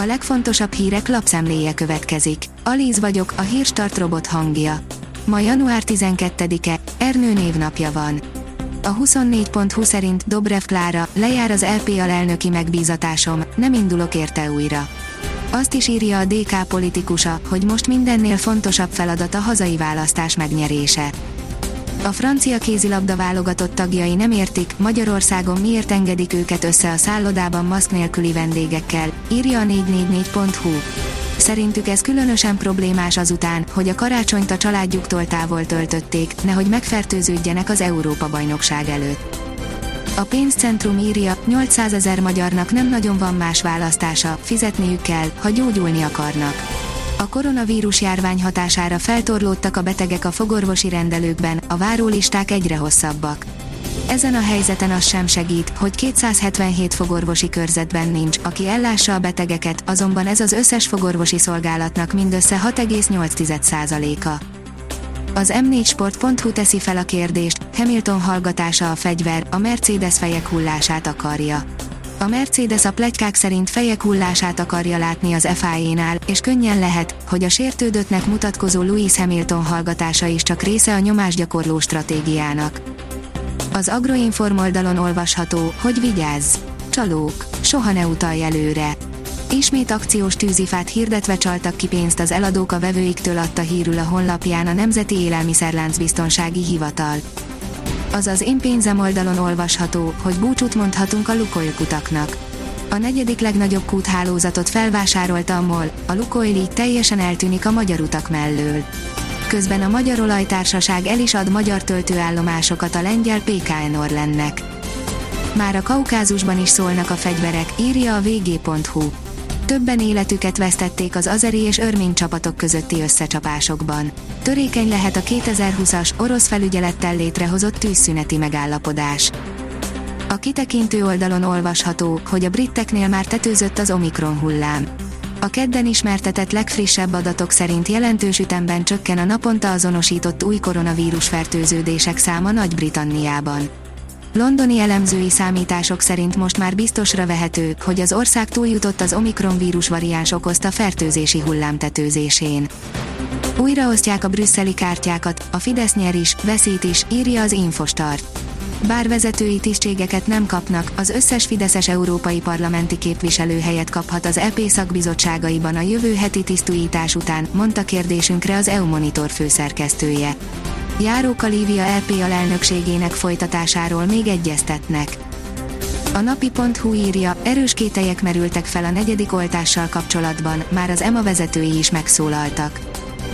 A legfontosabb hírek lapszemléje következik. Alíz vagyok, a hírstart robot hangja. Ma január 12-e, Ernő névnapja van. A 24.20 szerint Dobrev Klára, lejár az LP alelnöki megbízatásom, nem indulok érte újra. Azt is írja a DK politikusa, hogy most mindennél fontosabb feladat a hazai választás megnyerése. A francia kézilabda válogatott tagjai nem értik, Magyarországon miért engedik őket össze a szállodában maszk nélküli vendégekkel, írja a 444.hu. Szerintük ez különösen problémás azután, hogy a karácsonyt a családjuktól távol töltötték, nehogy megfertőződjenek az Európa-bajnokság előtt. A pénzcentrum írja, 800 ezer magyarnak nem nagyon van más választása, fizetniük kell, ha gyógyulni akarnak. A koronavírus járvány hatására feltorlódtak a betegek a fogorvosi rendelőkben, a várólisták egyre hosszabbak. Ezen a helyzeten az sem segít, hogy 277 fogorvosi körzetben nincs, aki ellássa a betegeket, azonban ez az összes fogorvosi szolgálatnak mindössze 6,8%-a. Az m4sport.hu teszi fel a kérdést, Hamilton hallgatása a fegyver, a Mercedes fejek hullását akarja. A Mercedes a plegykák szerint fejek hullását akarja látni az FIA-nál, és könnyen lehet, hogy a sértődöttnek mutatkozó Lewis Hamilton hallgatása is csak része a nyomásgyakorló stratégiának. Az Agroinform oldalon olvasható, hogy vigyázz! Csalók, soha ne utalj előre! Ismét akciós tűzifát hirdetve csaltak ki pénzt az eladók a vevőiktől adta hírül a honlapján a Nemzeti Élelmiszerlánc Biztonsági Hivatal. Azaz én pénzem oldalon olvasható, hogy búcsút mondhatunk a Lukoil kutaknak. A negyedik legnagyobb kúthálózatot felvásárolta a MOL, a Lukoil így teljesen eltűnik a magyar utak mellől. Közben a Magyar Olajtársaság el is ad magyar töltőállomásokat a lengyel PKN Orlennek. Már a Kaukázusban is szólnak a fegyverek, írja a vg.hu. Többen életüket vesztették az azeri és örmény csapatok közötti összecsapásokban. Törékeny lehet a 2020-as orosz felügyelettel létrehozott tűzszüneti megállapodás. A kitekintő oldalon olvasható, hogy a briteknél már tetőzött az Omikron hullám. A kedden ismertetett legfrissebb adatok szerint jelentős ütemben csökken a naponta azonosított új koronavírus fertőződések száma Nagy-Britanniában. Londoni elemzői számítások szerint most már biztosra vehető, hogy az ország túljutott az Omikron vírus variáns okozta fertőzési hullám tetőzésén. Újraosztják a brüsszeli kártyákat, a Fidesz nyer is, veszít is, írja az Infostart. Bár vezetői tisztségeket nem kapnak, az összes Fideszes európai parlamenti képviselő helyet kaphat az EP szakbizottságaiban a jövő heti tisztújítás után, mondta kérdésünkre az EU Monitor főszerkesztője. Járóka Lívia LP alelnökségének folytatásáról még egyeztetnek. A napi.hu írja, erős kételyek merültek fel a negyedik oltással kapcsolatban, már az EMA vezetői is megszólaltak.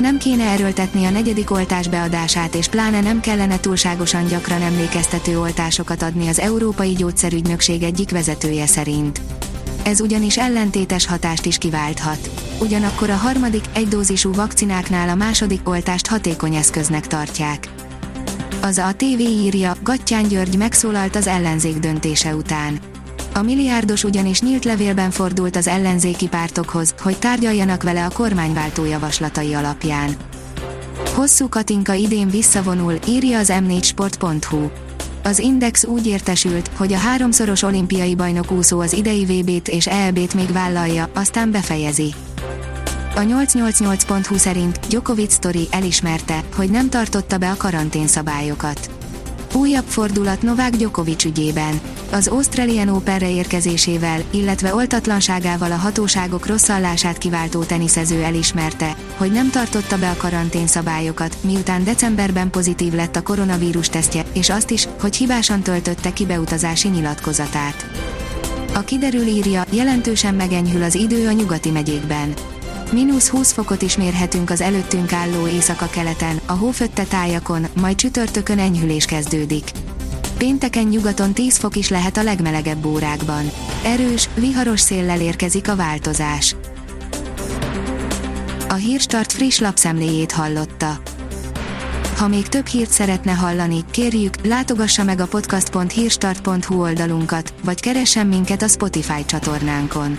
Nem kéne erőltetni a negyedik oltás beadását és pláne nem kellene túlságosan gyakran emlékeztető oltásokat adni az Európai Gyógyszerügynökség egyik vezetője szerint. Ez ugyanis ellentétes hatást is kiválthat. Ugyanakkor a harmadik, egydózisú vakcináknál a második oltást hatékony eszköznek tartják. Az a TV írja, Gattyán György megszólalt az ellenzék döntése után. A milliárdos ugyanis nyílt levélben fordult az ellenzéki pártokhoz, hogy tárgyaljanak vele a kormányváltó javaslatai alapján. Hosszú Katinka idén visszavonul, írja az m4sport.hu. Az Index úgy értesült, hogy a háromszoros olimpiai bajnok úszó az idei VB-t és EB-t még vállalja, aztán befejezi. A 888.hu szerint Djokovic Story elismerte, hogy nem tartotta be a karantén szabályokat. Újabb fordulat Novák Djokovic ügyében. Az Australian Openre érkezésével, illetve oltatlanságával a hatóságok rosszallását kiváltó teniszező elismerte, hogy nem tartotta be a karantén szabályokat, miután decemberben pozitív lett a koronavírus tesztje, és azt is, hogy hibásan töltötte ki beutazási nyilatkozatát. A kiderül írja, jelentősen megenyhül az idő a nyugati megyékben. Minusz 20 fokot is mérhetünk az előttünk álló éjszaka-keleten, a hófötte tájakon, majd csütörtökön enyhülés kezdődik. Pénteken nyugaton 10 fok is lehet a legmelegebb órákban. Erős, viharos széllel érkezik a változás. A Hírstart friss lapszemléjét hallotta. Ha még több hírt szeretne hallani, kérjük, látogassa meg a podcast.hírstart.hu oldalunkat, vagy keressen minket a Spotify csatornánkon.